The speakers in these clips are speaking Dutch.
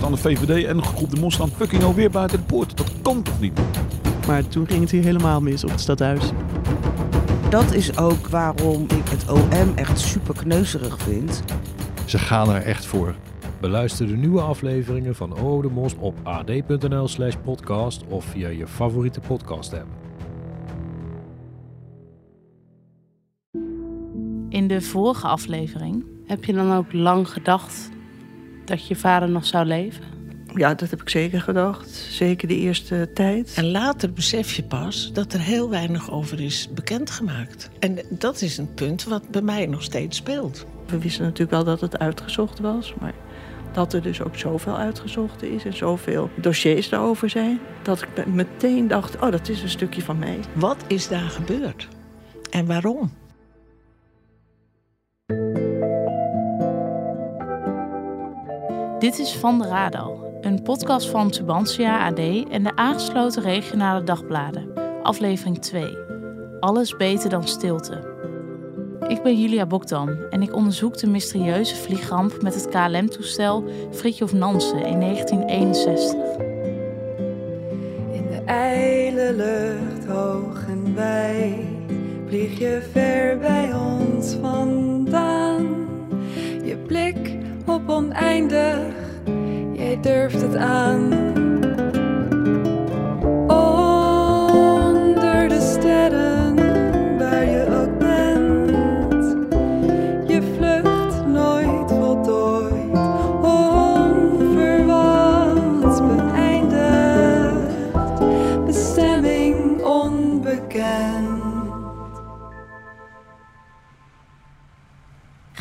staan de VVD en groep de Mos staan fucking alweer buiten de poort. Dat kan toch niet? Maar toen ging het hier helemaal mis op het stadhuis. Dat is ook waarom ik het OM echt super kneuzerig vind. Ze gaan er echt voor. Beluister de nieuwe afleveringen van O de Mos op ad.nl slash podcast of via je favoriete podcast app. In de vorige aflevering Heb je dan ook lang gedacht dat je vader nog zou leven? Ja, dat heb ik zeker gedacht. Zeker de eerste tijd. En later besef je pas dat er heel weinig over is bekendgemaakt. En dat is een punt wat bij mij nog steeds speelt. We wisten natuurlijk wel dat het uitgezocht was, maar dat er dus ook zoveel uitgezocht is en zoveel dossiers daarover zijn, dat ik meteen dacht: oh, dat is een stukje van mij. Wat is daar gebeurd? En waarom? Dit is Van de Radal, een podcast van Tubantia AD en de aangesloten regionale dagbladen. Aflevering 2. Alles beter dan stilte. Ik ben Julia Bokdam en ik onderzoek de mysterieuze vliegramp met het KLM-toestel Fridtjof Nansen in 1961. In de ijle lucht hoog en wijd vlieg je ver bij ons vandaan. Oneindig, jij durft het aan.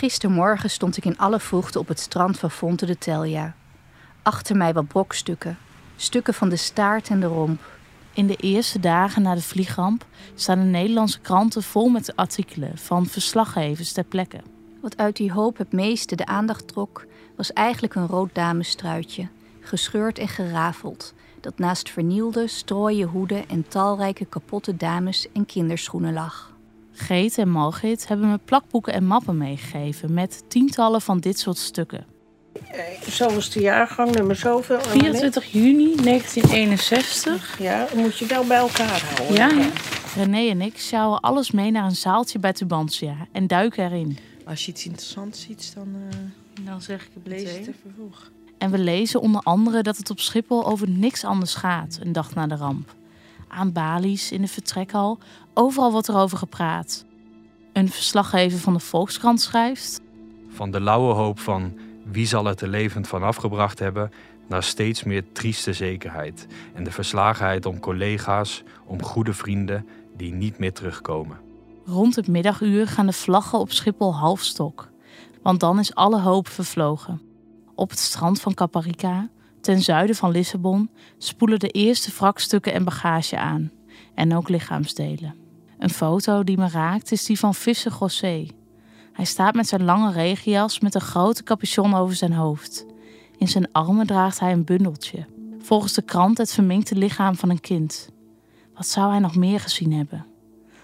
Gistermorgen stond ik in alle vroegte op het strand van Fonte de Telja. Achter mij wat brokstukken, stukken van de staart en de romp. In de eerste dagen na de vliegramp staan de Nederlandse kranten vol met artikelen van verslaggevers ter plekke. Wat uit die hoop het meeste de aandacht trok, was eigenlijk een rood damestruitje, gescheurd en gerafeld, dat naast vernielde, strooien hoeden en talrijke kapotte dames- en kinderschoenen lag. Geet en Margit hebben me plakboeken en mappen meegegeven met tientallen van dit soort stukken. Zo is de jaargang nummer zoveel. en 24 juni 1961. wanneer? Ja, moet je wel bij elkaar houden. Ja, ja. René en ik sjouwen alles mee naar een zaaltje bij Tubantia en duiken erin. Als je iets interessants ziet, dan Dan zeg ik het lees je het even vroeg. En we lezen onder andere dat het op Schiphol over niks anders gaat een dag na de ramp. Aan balies, in de vertrekhal, overal wordt er over gepraat. Een verslaggever van de Volkskrant schrijft... Van de lauwe hoop van wie zal het er levend van afgebracht hebben, naar steeds meer trieste zekerheid. En de verslagenheid om collega's, om goede vrienden die niet meer terugkomen. Rond het middaguur gaan de vlaggen op Schiphol half stok. Want dan is alle hoop vervlogen. Op het strand van Caparica, ten zuiden van Lissabon, spoelen de eerste wrakstukken en bagage aan. En ook lichaamsdelen. Een foto die me raakt is die van Visser José. Hij staat met zijn lange regenjas met een grote capuchon over zijn hoofd. In zijn armen draagt hij een bundeltje. Volgens de krant het verminkte lichaam van een kind. Wat zou hij nog meer gezien hebben?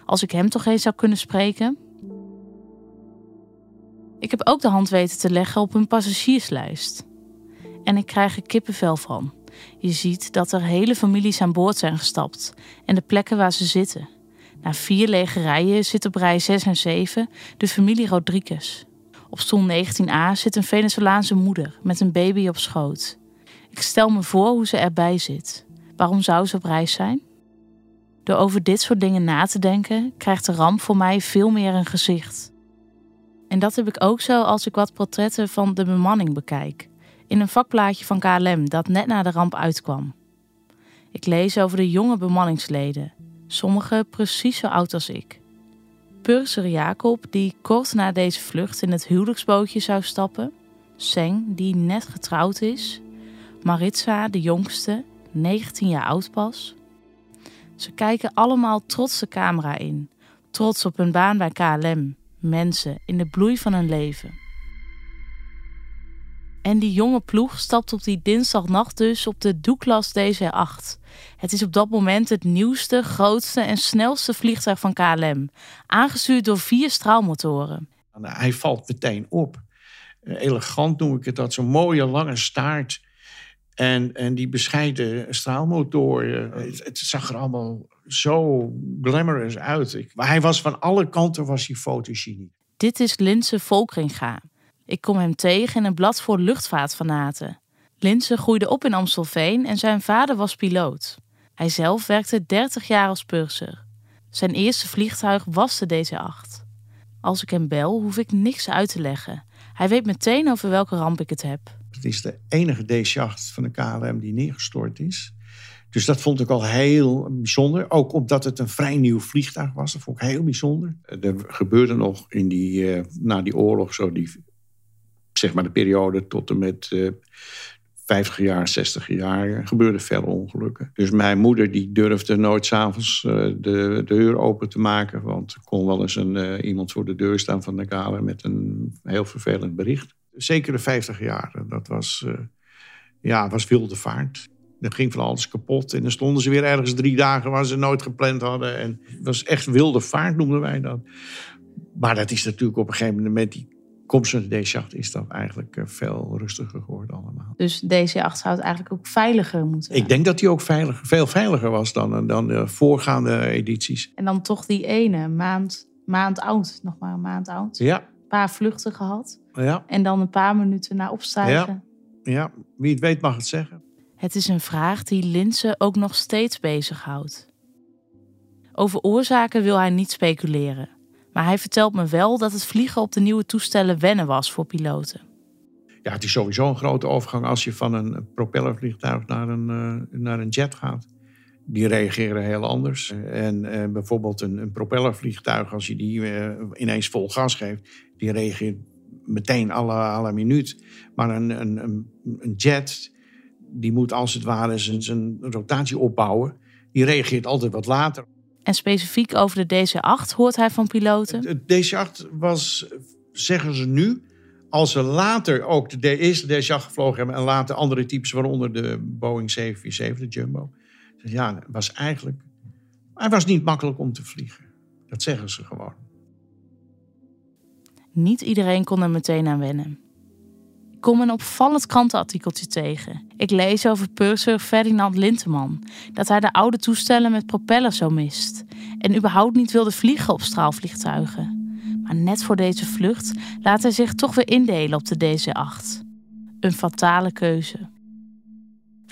Als ik hem toch eens zou kunnen spreken? Ik heb ook de hand weten te leggen op een passagierslijst. En ik krijg er kippenvel van. Je ziet dat er hele families aan boord zijn gestapt en de plekken waar ze zitten. Na vier lege rijen zit op rij 6 en 7 de familie Rodriguez. Op stoel 19a zit een Venezolaanse moeder met een baby op schoot. Ik stel me voor hoe ze erbij zit. Waarom zou ze op reis zijn? Door over dit soort dingen na te denken, krijgt de ramp voor mij veel meer een gezicht. En dat heb ik ook zo als ik wat portretten van de bemanning bekijk. In een vakplaatje van KLM dat net na de ramp uitkwam. Ik lees over de jonge bemanningsleden, sommigen precies zo oud als ik. Purser Jacob, die kort na deze vlucht in het huwelijksbootje zou stappen. Seng, die net getrouwd is. Maritza, de jongste, 19 jaar oud pas. Ze kijken allemaal trots de camera in. Trots op hun baan bij KLM. Mensen in de bloei van hun leven. En die jonge ploeg stapt op die dinsdagnacht dus op de Douglas DC-8. Het is op dat moment het nieuwste, grootste en snelste vliegtuig van KLM. Aangestuurd door vier straalmotoren. Hij valt meteen op. Eh, elegant noem ik het dat, zo'n mooie lange staart. En, en die bescheiden straalmotoren. Het, het zag er allemaal zo glamorous uit. Ik, maar hij was van alle kanten was hij fotogeniek. Dit is Linse Volkringa. Ik kom hem tegen in een blad voor luchtvaartfanaten. Linse groeide op in Amstelveen en zijn vader was piloot. Hij zelf werkte 30 jaar als purser. Zijn eerste vliegtuig was de DC-8. Als ik hem bel, hoef ik niks uit te leggen. Hij weet meteen over welke ramp ik het heb. Het is de enige DC-8 van de KLM die neergestort is. Dus dat vond ik al heel bijzonder. Ook omdat het een vrij nieuw vliegtuig was. Dat vond ik heel bijzonder. Er gebeurde nog in die, uh, na die oorlog, zo die, zeg maar de periode tot en met uh, 50 jaar, 60 jaar, gebeurden veel ongelukken. Dus mijn moeder die durfde nooit s'avonds uh, de, de deur open te maken. Want er kon wel eens een, uh, iemand voor de deur staan van de KLM met een heel vervelend bericht. Zeker de 50 jaar, dat was, ja, was wilde vaart. Er ging van alles kapot. En dan stonden ze weer ergens drie dagen waar ze nooit gepland hadden. En het was echt wilde vaart, noemden wij dat. Maar dat is natuurlijk op een gegeven moment die komst van de D8 is dat eigenlijk veel rustiger geworden allemaal. Dus DC8 zou het eigenlijk ook veiliger moeten Ik denk dat die ook veiliger, veel veiliger was dan, dan de voorgaande edities. En dan toch die ene maand, maand oud, nog maar een maand oud. Ja. Een paar vluchten gehad. Ja. En dan een paar minuten na opstijgen. Ja. ja, wie het weet mag het zeggen. Het is een vraag die Linse ook nog steeds bezighoudt. Over oorzaken wil hij niet speculeren. Maar hij vertelt me wel dat het vliegen op de nieuwe toestellen wennen was voor piloten. Ja, het is sowieso een grote overgang als je van een propellervliegtuig naar een, uh, naar een jet gaat. Die reageren heel anders. En uh, bijvoorbeeld een, een, propellervliegtuig, als je die ineens vol gas geeft, die reageert meteen alle, alle minuut. Maar een, een, een jet, die moet als het ware zijn, zijn rotatie opbouwen. Die reageert altijd wat later. En specifiek over de DC-8 hoort hij van piloten? De DC-8 was, zeggen ze nu, als ze later ook de eerste DC-8 gevlogen hebben... en later andere types, waaronder de Boeing 747, de Jumbo... ja, was eigenlijk... Hij was niet makkelijk om te vliegen. Dat zeggen ze gewoon. Niet iedereen kon er meteen aan wennen. Kom een opvallend krantenartikeltje tegen. Ik lees over purser Ferdinand Linteman. Dat hij de oude toestellen met propellers zo mist. En überhaupt niet wilde vliegen op straalvliegtuigen. Maar net voor deze vlucht laat hij zich toch weer indelen op de DC-8. Een fatale keuze.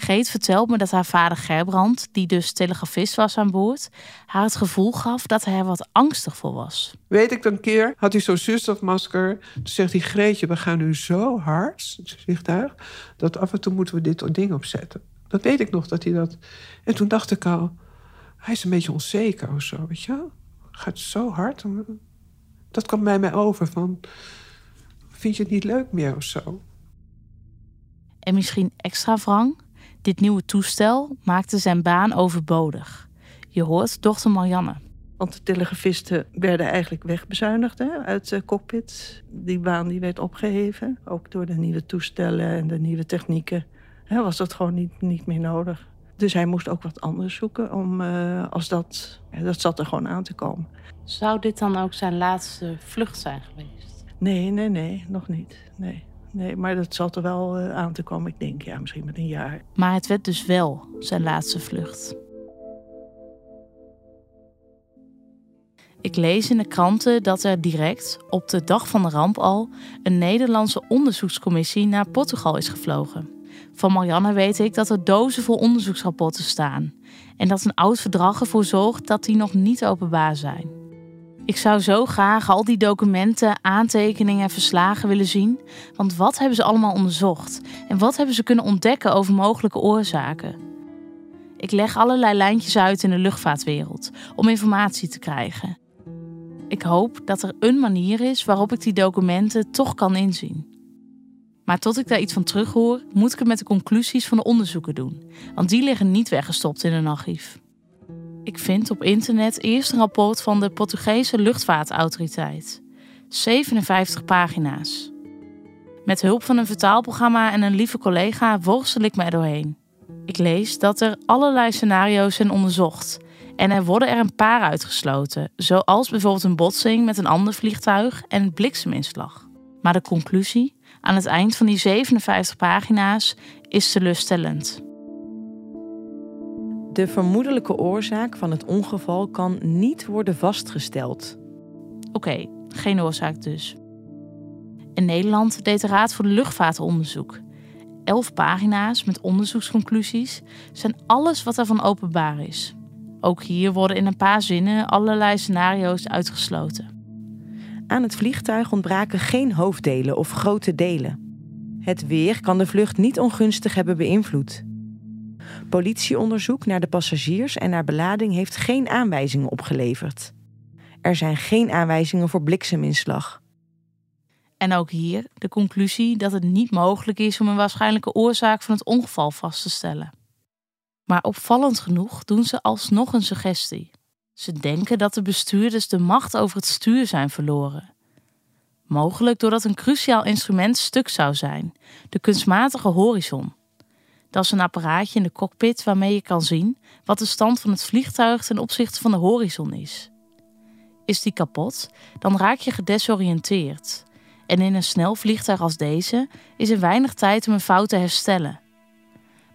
Geet vertelt me dat haar vader Gerbrand, die dus telegrafist was aan boord, haar het gevoel gaf dat hij er wat angstig voor was. Weet ik een keer, had hij zo'n zuurstofmasker. Toen zegt hij, Greetje, we gaan nu zo hard, het vliegtuig, dat af en toe moeten we dit ding opzetten. Dat weet ik nog, dat hij dat... En toen dacht ik al, hij is een beetje onzeker of zo, weet je? Gaat zo hard. Dat kwam bij mij over van, vind je het niet leuk meer of zo? En misschien extra wrang? Dit nieuwe toestel maakte zijn baan overbodig. Je hoort dochter Marianne. Want de telegrafisten werden eigenlijk wegbezuinigd hè, uit de cockpit. Die baan die werd opgeheven. Ook door de nieuwe toestellen en de nieuwe technieken hè, was dat gewoon niet, niet meer nodig. Dus hij moest ook wat anders zoeken om, uh, als dat, ja, dat zat er gewoon aan te komen. Zou dit dan ook zijn laatste vlucht zijn geweest? Nee, nee, nee, nog niet. Nee. Nee, maar dat zal er wel uh, aan te komen. Ik denk, ja, misschien met een jaar. Maar het werd dus wel zijn laatste vlucht. Ik lees in de kranten dat er direct, op de dag van de ramp al, een Nederlandse onderzoekscommissie naar Portugal is gevlogen. Van Marianne weet ik dat er dozen vol onderzoeksrapporten staan. En dat een oud verdrag ervoor zorgt dat die nog niet openbaar zijn. Ik zou zo graag al die documenten, aantekeningen en verslagen willen zien. Want wat hebben ze allemaal onderzocht? En wat hebben ze kunnen ontdekken over mogelijke oorzaken? Ik leg allerlei lijntjes uit in de luchtvaartwereld om informatie te krijgen. Ik hoop dat er een manier is waarop ik die documenten toch kan inzien. Maar tot ik daar iets van terughoor, moet ik het met de conclusies van de onderzoeken doen. Want die liggen niet weggestopt in een archief. Ik vind op internet eerst een rapport van de Portugese luchtvaartautoriteit. 57 pagina's. Met hulp van een vertaalprogramma en een lieve collega worstel ik me er doorheen. Ik lees dat er allerlei scenario's zijn onderzocht. En er worden er een paar uitgesloten, zoals bijvoorbeeld een botsing met een ander vliegtuig en een blikseminslag. Maar de conclusie, aan het eind van die 57 pagina's is teleurstellend. De vermoedelijke oorzaak van het ongeval kan niet worden vastgesteld. Oké, geen oorzaak dus. In Nederland deed de Raad voor de Luchtvaart onderzoek. Elf pagina's met onderzoeksconclusies zijn alles wat ervan openbaar is. Ook hier worden in een paar zinnen allerlei scenario's uitgesloten. Aan het vliegtuig ontbraken geen hoofddelen of grote delen. Het weer kan de vlucht niet ongunstig hebben beïnvloed. Politieonderzoek naar de passagiers en naar belading heeft geen aanwijzingen opgeleverd. Er zijn geen aanwijzingen voor blikseminslag. En ook hier de conclusie dat het niet mogelijk is om een waarschijnlijke oorzaak van het ongeval vast te stellen. Maar opvallend genoeg doen ze alsnog een suggestie. Ze denken dat de bestuurders de macht over het stuur zijn verloren. Mogelijk doordat een cruciaal instrument stuk zou zijn, de kunstmatige horizon. Dat is een apparaatje in de cockpit waarmee je kan zien wat de stand van het vliegtuig ten opzichte van de horizon is. Is die kapot, dan raak je gedesoriënteerd. En in een snel vliegtuig als deze is er weinig tijd om een fout te herstellen.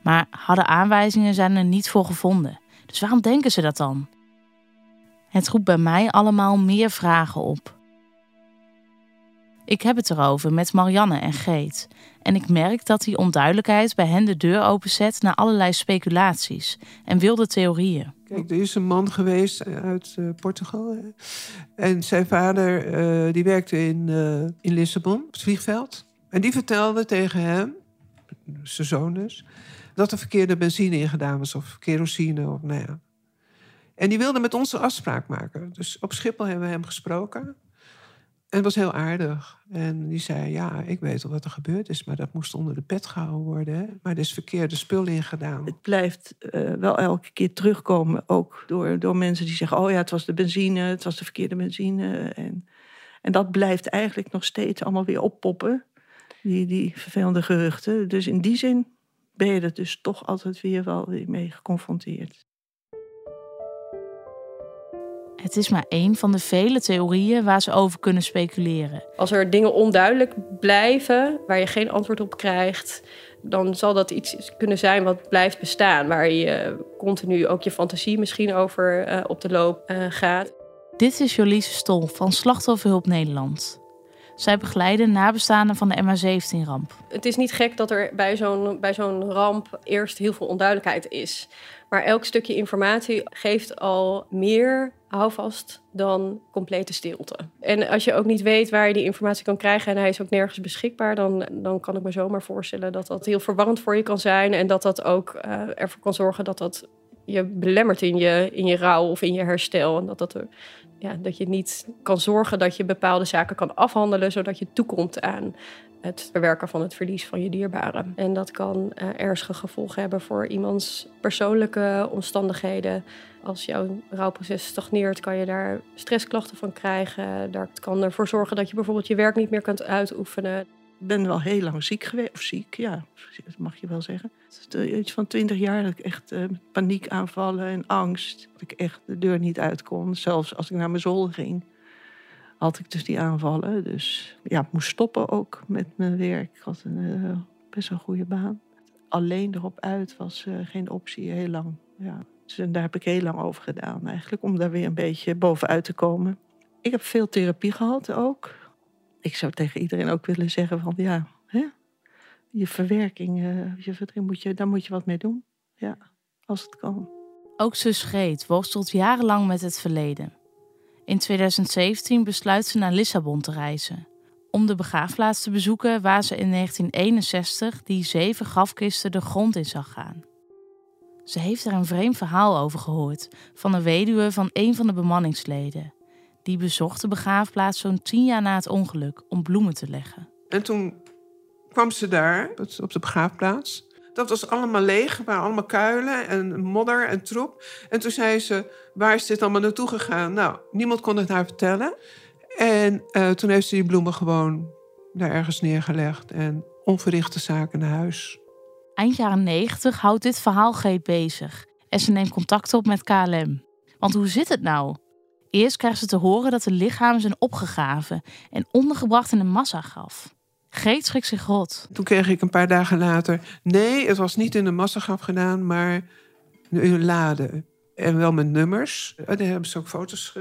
Maar harde aanwijzingen zijn er niet voor gevonden. Dus waarom denken ze dat dan? Het roept bij mij allemaal meer vragen op. Ik heb het erover met Marianne en Geet. En ik merk dat die onduidelijkheid bij hen de deur openzet naar allerlei speculaties en wilde theorieën. Kijk, er is een man geweest uit uh, Portugal. En zijn vader uh, die werkte in, uh, in Lissabon, het vliegveld. En die vertelde tegen hem, zijn zoon dus, dat er verkeerde benzine ingedaan was of kerosine. Of, nou ja. En die wilde met ons een afspraak maken. Dus op Schiphol hebben we hem gesproken. En was heel aardig. En die zei, ja, ik weet al wat er gebeurd is... maar dat moest onder de pet gehouden worden. Hè? Maar er is verkeerde spul ingedaan. Het blijft uh, wel elke keer terugkomen. Ook door, door mensen die zeggen... oh ja, het was de benzine, het was de verkeerde benzine. En, en dat blijft eigenlijk nog steeds allemaal weer oppoppen. Die, die vervelende geruchten. Dus in die zin ben je er dus toch altijd weer wel weer mee geconfronteerd. Het is maar één van de vele theorieën waar ze over kunnen speculeren. Als er dingen onduidelijk blijven, waar je geen antwoord op krijgt, dan zal dat iets kunnen zijn wat blijft bestaan. Waar je continu ook je fantasie misschien over uh, op de loop uh, gaat. Dit is Jolise Stol van Slachtofferhulp Nederland. Zij begeleiden nabestaanden van de MH17-ramp. Het is niet gek dat er bij zo'n, bij zo'n ramp eerst heel veel onduidelijkheid is. Maar elk stukje informatie geeft al meer houvast dan complete stilte. En als je ook niet weet waar je die informatie kan krijgen en hij is ook nergens beschikbaar, dan, dan kan ik me zomaar voorstellen dat dat heel verwarrend voor je kan zijn en dat dat ook uh, ervoor kan zorgen dat dat je belemmert in je, in je rouw of in je herstel. En dat, dat, er, ja, dat je niet kan zorgen dat je bepaalde zaken kan afhandelen, zodat je toekomt aan het verwerken van het verlies van je dierbaren. En dat kan uh, ernstige gevolgen hebben voor iemands persoonlijke omstandigheden. Als jouw rouwproces stagneert, kan je daar stressklachten van krijgen. Dat kan ervoor zorgen dat je bijvoorbeeld je werk niet meer kunt uitoefenen. Ben wel heel lang ziek geweest, of ziek, ja, dat mag je wel zeggen. Iets van twintig jaar dat ik echt uh, paniekaanvallen en angst. Dat ik echt de deur niet uit kon, zelfs als ik naar mijn zolder ging had ik dus die aanvallen. Dus ja, ik moest stoppen ook met mijn werk. Ik had een uh, best wel goede baan. Alleen erop uit was uh, geen optie, heel lang. Ja. Dus daar heb ik heel lang over gedaan eigenlijk, om daar weer een beetje bovenuit te komen. Ik heb veel therapie gehad ook. Ik zou tegen iedereen ook willen zeggen van ja, hè? je verwerking, uh, je verdriet, moet je, daar moet je wat mee doen. Ja, als het kan. Ook zus Greet worstelt jarenlang met het verleden. In 2017 besluit ze naar Lissabon te reizen. Om de begraafplaats te bezoeken waar ze in 1961 die zeven grafkisten de grond in zag gaan. Ze heeft er een vreemd verhaal over gehoord van een weduwe van een van de bemanningsleden. Die bezocht de begraafplaats zo'n tien jaar na het ongeluk om bloemen te leggen. En toen kwam ze daar op de begraafplaats. Dat was allemaal leeg, waren allemaal kuilen en modder en troep. En toen zei ze, waar is dit allemaal naartoe gegaan? Nou, niemand kon het haar vertellen. En uh, toen heeft ze die bloemen gewoon daar ergens neergelegd en onverrichte zaken naar huis. Eind jaren 90 houdt dit verhaal Geet bezig en ze neemt contact op met KLM. Want hoe zit het nou? Eerst krijgt ze te horen dat de lichamen zijn opgegraven en ondergebracht in een massagraf. Geet schrikt zich rot. Toen kreeg ik een paar dagen later... Nee, het was niet in de massagraf gedaan, maar in een lade. En wel met nummers. En daar hebben ze ook foto's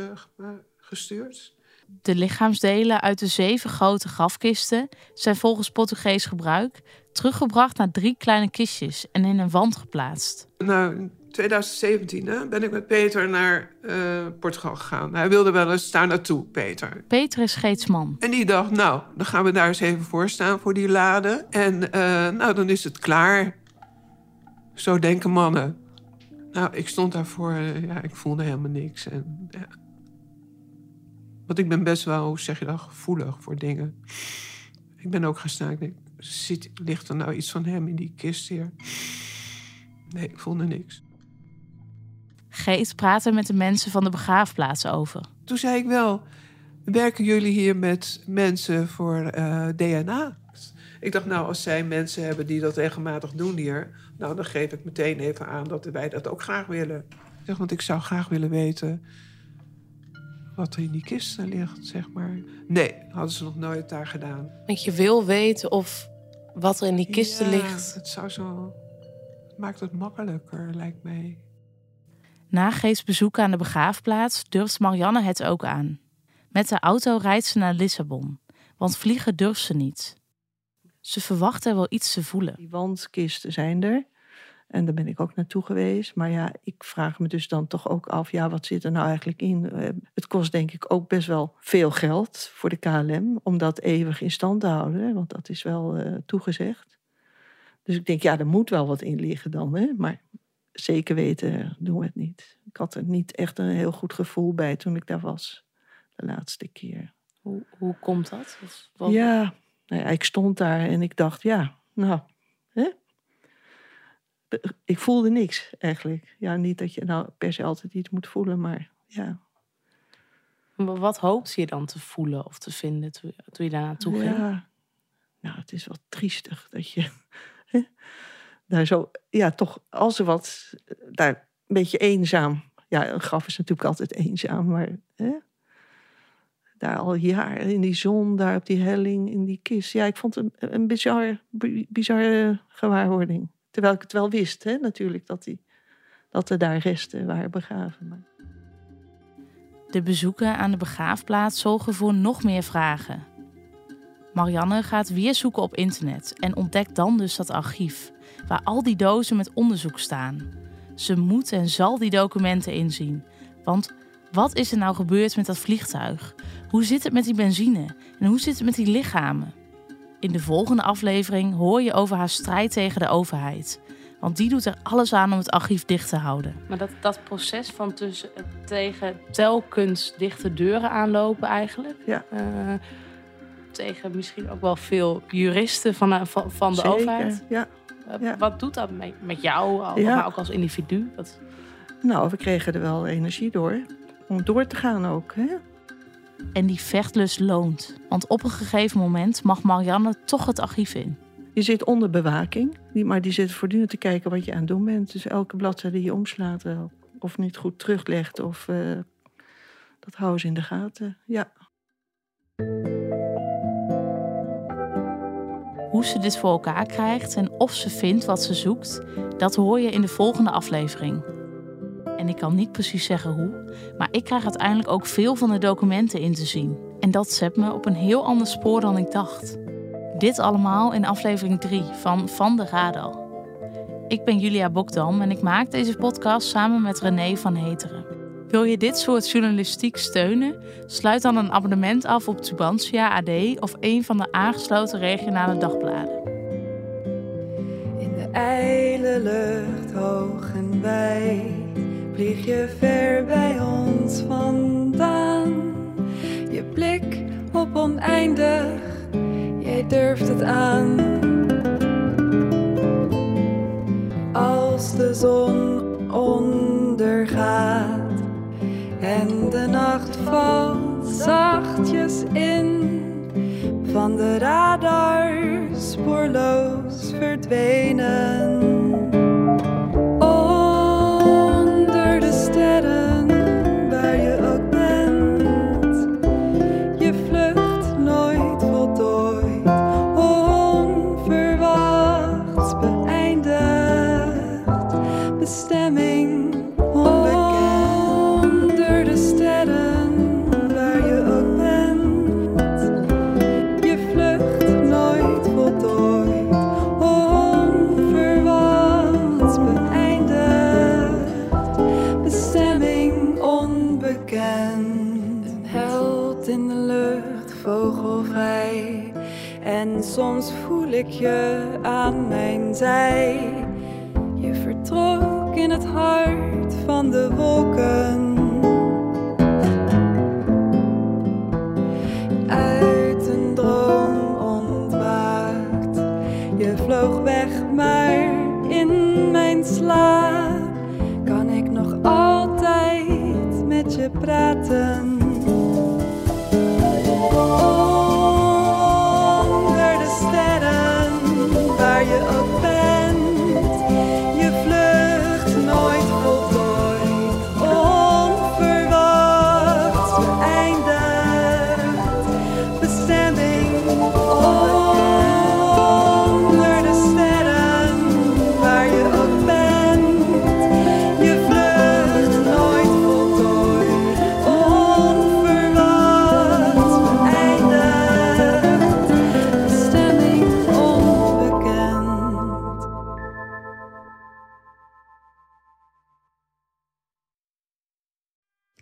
gestuurd. De lichaamsdelen uit de zeven grote grafkisten zijn volgens Portugees gebruik teruggebracht naar drie kleine kistjes en in een wand geplaatst. Nou, 2017 hè, ben ik met Peter naar uh, Portugal gegaan. Hij wilde wel eens daar naartoe, Peter. Peter is Geetsman. En die dacht, nou, dan gaan we daar eens even voor staan voor die lade. En uh, nou, dan is het klaar. Zo denken mannen. Nou, ik stond daarvoor, uh, ja, ik voelde helemaal niks. En, ja. Want ik ben best wel, hoe zeg je dat, gevoelig voor dingen. Ik ben ook gaan staan. Ik denk, zit, ligt er nou iets van hem in die kist hier? Nee, ik voelde niks. Geet praatte met de mensen van de begraafplaats over. Toen zei ik wel, werken jullie hier met mensen voor uh, DNA? Ik dacht, nou, als zij mensen hebben die dat regelmatig doen hier... nou, dan geef ik meteen even aan dat wij dat ook graag willen. Ik zeg, want ik zou graag willen weten wat er in die kisten ligt, zeg maar. Nee, hadden ze nog nooit daar gedaan. Want je wil weten of wat er in die kisten ja, ligt. Het zou zo. Het maakt het makkelijker, lijkt mij. Na Geets bezoek aan de begraafplaats durft Marianne het ook aan. Met de auto rijdt ze naar Lissabon, want vliegen durft ze niet. Ze verwacht er wel iets te voelen. Die wandkisten zijn er. En daar ben ik ook naartoe geweest. Maar ja, ik vraag me dus dan toch ook af, ja, wat zit er nou eigenlijk in? Het kost denk ik ook best wel veel geld voor de KLM om dat eeuwig in stand te houden. Want dat is wel uh, toegezegd. Dus ik denk, ja, er moet wel wat in liggen dan. Hè? Maar zeker weten doen we het niet. Ik had er niet echt een heel goed gevoel bij toen ik daar was. De laatste keer. Hoe, hoe komt dat? Wat... Ja, nou ja, ik stond daar en ik dacht, ja, nou, hè? ik voelde niks eigenlijk. Ja, niet dat je nou per se altijd iets moet voelen, maar ja. Maar wat hoopte je dan te voelen of te vinden toen, je daar naartoe ging? Ja, nou, het is wel triestig dat je daar zo, ja, toch als er wat, daar een beetje eenzaam. Ja, een graf is natuurlijk altijd eenzaam, maar hè? daar al jaren in die zon, daar op die helling, in die kist. Ja, ik vond het een, een bizar, bizarre gewaarwording. Terwijl ik het wel wist, hè, natuurlijk, dat, die, dat er daar resten waren begraven. Maar... De bezoeken aan de begraafplaats zorgen voor nog meer vragen. Marianne gaat weer zoeken op internet en ontdekt dan dus dat archief, waar al die dozen met onderzoek staan. Ze moet en zal die documenten inzien. Want wat is er nou gebeurd met dat vliegtuig? Hoe zit het met die benzine? En hoe zit het met die lichamen? In de volgende aflevering hoor je over haar strijd tegen de overheid. Want die doet er alles aan om het archief dicht te houden. Maar dat, dat proces van tussen, tegen telkens dichte deuren aanlopen eigenlijk. Ja. Uh, tegen misschien ook wel veel juristen van, van, van de Zeker, overheid. Ja. Uh, ja. Wat doet dat met, met jou, Ja. maar ook als individu? Wat... Nou, we kregen er wel energie door. Om door te gaan ook. Hè? En die vechtlust loont. Want op een gegeven moment mag Marianne toch het archief in. Je zit onder bewaking, maar die zit voortdurend te kijken wat je aan het doen bent. Dus elke bladzijde die je omslaat eh, of niet goed teruglegt, of, eh, dat houden ze in de gaten. Ja. Hoe ze dit voor elkaar krijgt en of ze vindt wat ze zoekt, dat hoor je in de volgende aflevering. En ik kan niet precies zeggen hoe, maar ik krijg uiteindelijk ook veel van de documenten in te zien. En dat zet me op een heel ander spoor dan ik dacht. Dit allemaal in aflevering 3 van Van de Radar. Ik ben Julia Bokdam en ik maak deze podcast samen met René van Heteren. Wil je dit soort journalistiek steunen? Sluit dan een abonnement af op Tubantia AD of een van de aangesloten regionale dagbladen. In de ijle lucht hoog en wijd vlieg je ver bij ons vandaan. Je blik op oneindig, jij durft het aan. Van de radar spoorloos verdwenen. Je aan mijn zij. Je vertrok in het hart van de wolken.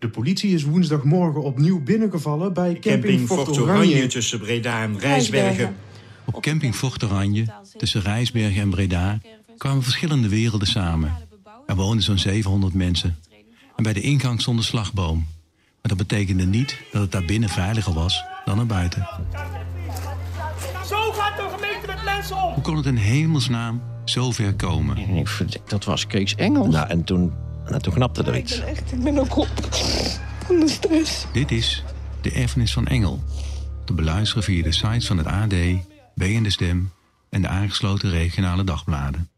De politie is woensdagmorgen opnieuw binnengevallen bij camping, Camping Fort Fort Oranje. Oranje tussen Breda en Rijsbergen. Op camping Fort Oranje, tussen Rijsbergen en Breda, kwamen verschillende werelden samen. Er woonden zo'n 700 mensen. En bij de ingang stond een slagboom. Maar dat betekende niet dat het daar binnen veiliger was dan er buiten. Zo gaat de gemeente met mensen om. Hoe kon het in hemelsnaam zo ver komen? Dat was Kees Engels. Nou, en toen, nou, toen knapte er iets. Echt, ik ben ook op van de stress. Dit is De Erfenis van Engel. Te beluisteren via de sites van het AD, B en de Stem en de aangesloten regionale dagbladen.